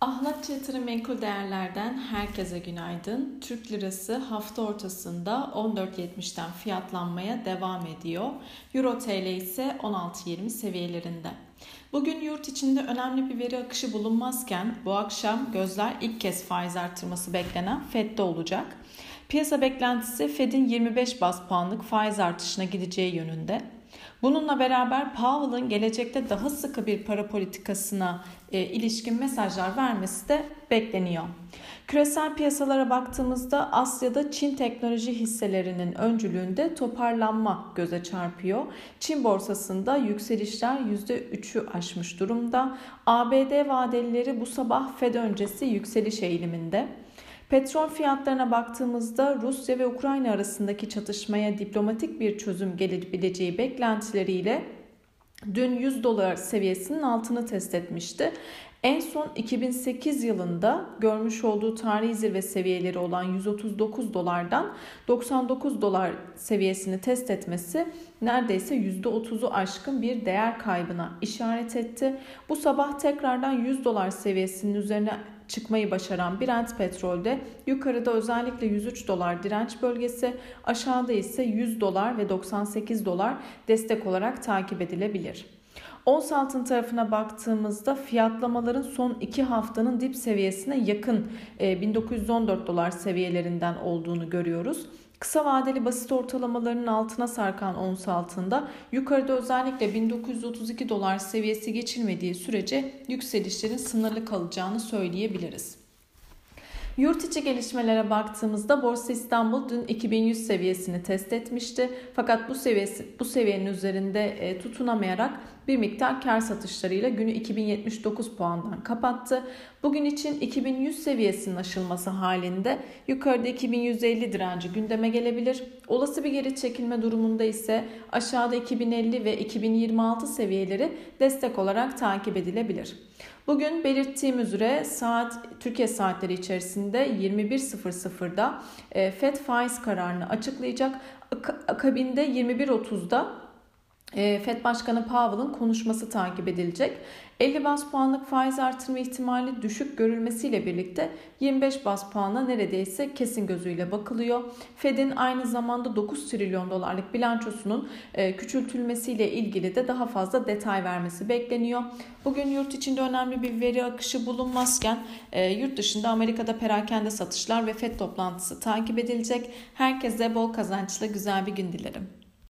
Ahlatçı Yatırım Menkul Değerler'den herkese günaydın. Türk Lirası hafta ortasında 14.70'ten fiyatlanmaya devam ediyor. Euro TL ise 16.20 seviyelerinde. Bugün yurt içinde önemli bir veri akışı bulunmazken bu akşam gözler ilk kez faiz artırması beklenen FED'de olacak. Piyasa beklentisi Fed'in 25 bas puanlık faiz artışına gideceği yönünde. Bununla beraber Powell'ın gelecekte daha sıkı bir para politikasına e, ilişkin mesajlar vermesi de bekleniyor. Küresel piyasalara baktığımızda Asya'da Çin teknoloji hisselerinin öncülüğünde toparlanma göze çarpıyor. Çin borsasında yükselişler %3'ü aşmış durumda. ABD vadelileri bu sabah Fed öncesi yükseliş eğiliminde. Petrol fiyatlarına baktığımızda Rusya ve Ukrayna arasındaki çatışmaya diplomatik bir çözüm gelebileceği beklentileriyle dün 100 dolar seviyesinin altını test etmişti. En son 2008 yılında görmüş olduğu tarihi zirve seviyeleri olan 139 dolardan 99 dolar seviyesini test etmesi neredeyse %30'u aşkın bir değer kaybına işaret etti. Bu sabah tekrardan 100 dolar seviyesinin üzerine çıkmayı başaran Brent petrolde yukarıda özellikle 103 dolar direnç bölgesi, aşağıda ise 100 dolar ve 98 dolar destek olarak takip edilebilir. Ons altın tarafına baktığımızda fiyatlamaların son 2 haftanın dip seviyesine yakın 1914 e, dolar seviyelerinden olduğunu görüyoruz. Kısa vadeli basit ortalamalarının altına sarkan ons altında yukarıda özellikle 1932 dolar seviyesi geçilmediği sürece yükselişlerin sınırlı kalacağını söyleyebiliriz. Yurt içi gelişmelere baktığımızda Borsa İstanbul dün 2100 seviyesini test etmişti. Fakat bu seviyesi bu seviyenin üzerinde e, tutunamayarak bir miktar kar satışlarıyla günü 2079 puandan kapattı. Bugün için 2100 seviyesinin aşılması halinde yukarıda 2150 direnci gündeme gelebilir. Olası bir geri çekilme durumunda ise aşağıda 2050 ve 2026 seviyeleri destek olarak takip edilebilir. Bugün belirttiğim üzere saat Türkiye saatleri içerisinde 21.00'da e, FED faiz kararını açıklayacak. Akabinde 21.30'da ee, FED Başkanı Powell'ın konuşması takip edilecek. 50 bas puanlık faiz artırma ihtimali düşük görülmesiyle birlikte 25 bas puanla neredeyse kesin gözüyle bakılıyor. Fed'in aynı zamanda 9 trilyon dolarlık bilançosunun e, küçültülmesiyle ilgili de daha fazla detay vermesi bekleniyor. Bugün yurt içinde önemli bir veri akışı bulunmazken e, yurt dışında Amerika'da perakende satışlar ve Fed toplantısı takip edilecek. Herkese bol kazançlı güzel bir gün dilerim.